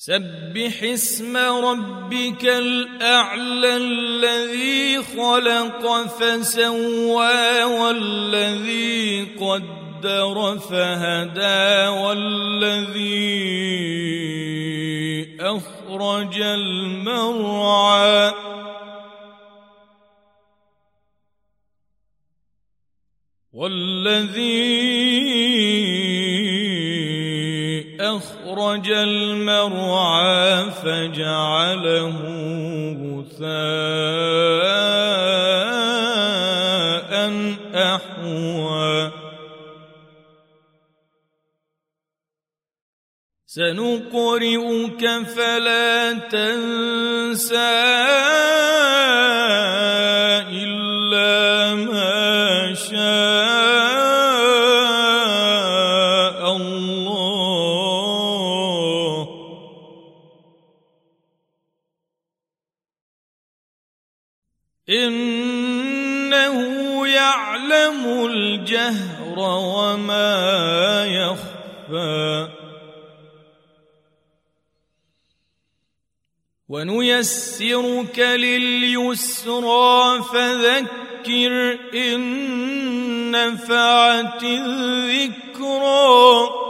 سبح اسم ربك الأعلى الذي خلق فسوى والذي قدر فهدى والذي أخرج المرعى. والذي أخرج المرعى فجعله غثاء أحوى. سنقرئك فلا تنسى إلا ما شاء الله. إنه يعلم الجهر وما يخفى. ونيسرك لليسرى فذكر إن نفعت الذكرى.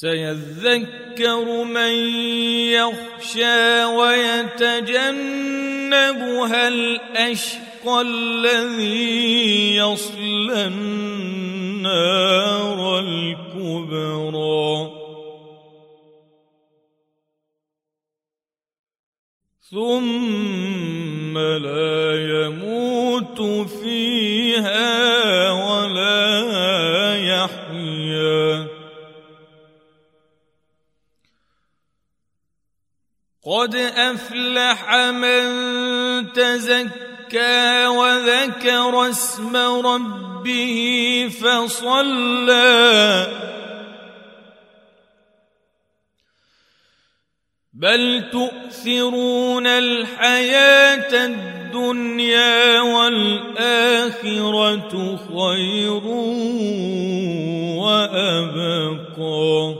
سيذكر من يخشى ويتجنبها الأشقى الذي يصلى النار الكبرى. ثم لا يموت فيها قد أفلح من تزكى وذكر اسم ربه فصلى. بل تؤثرون الحياة الدنيا والآخرة خير وأبقى.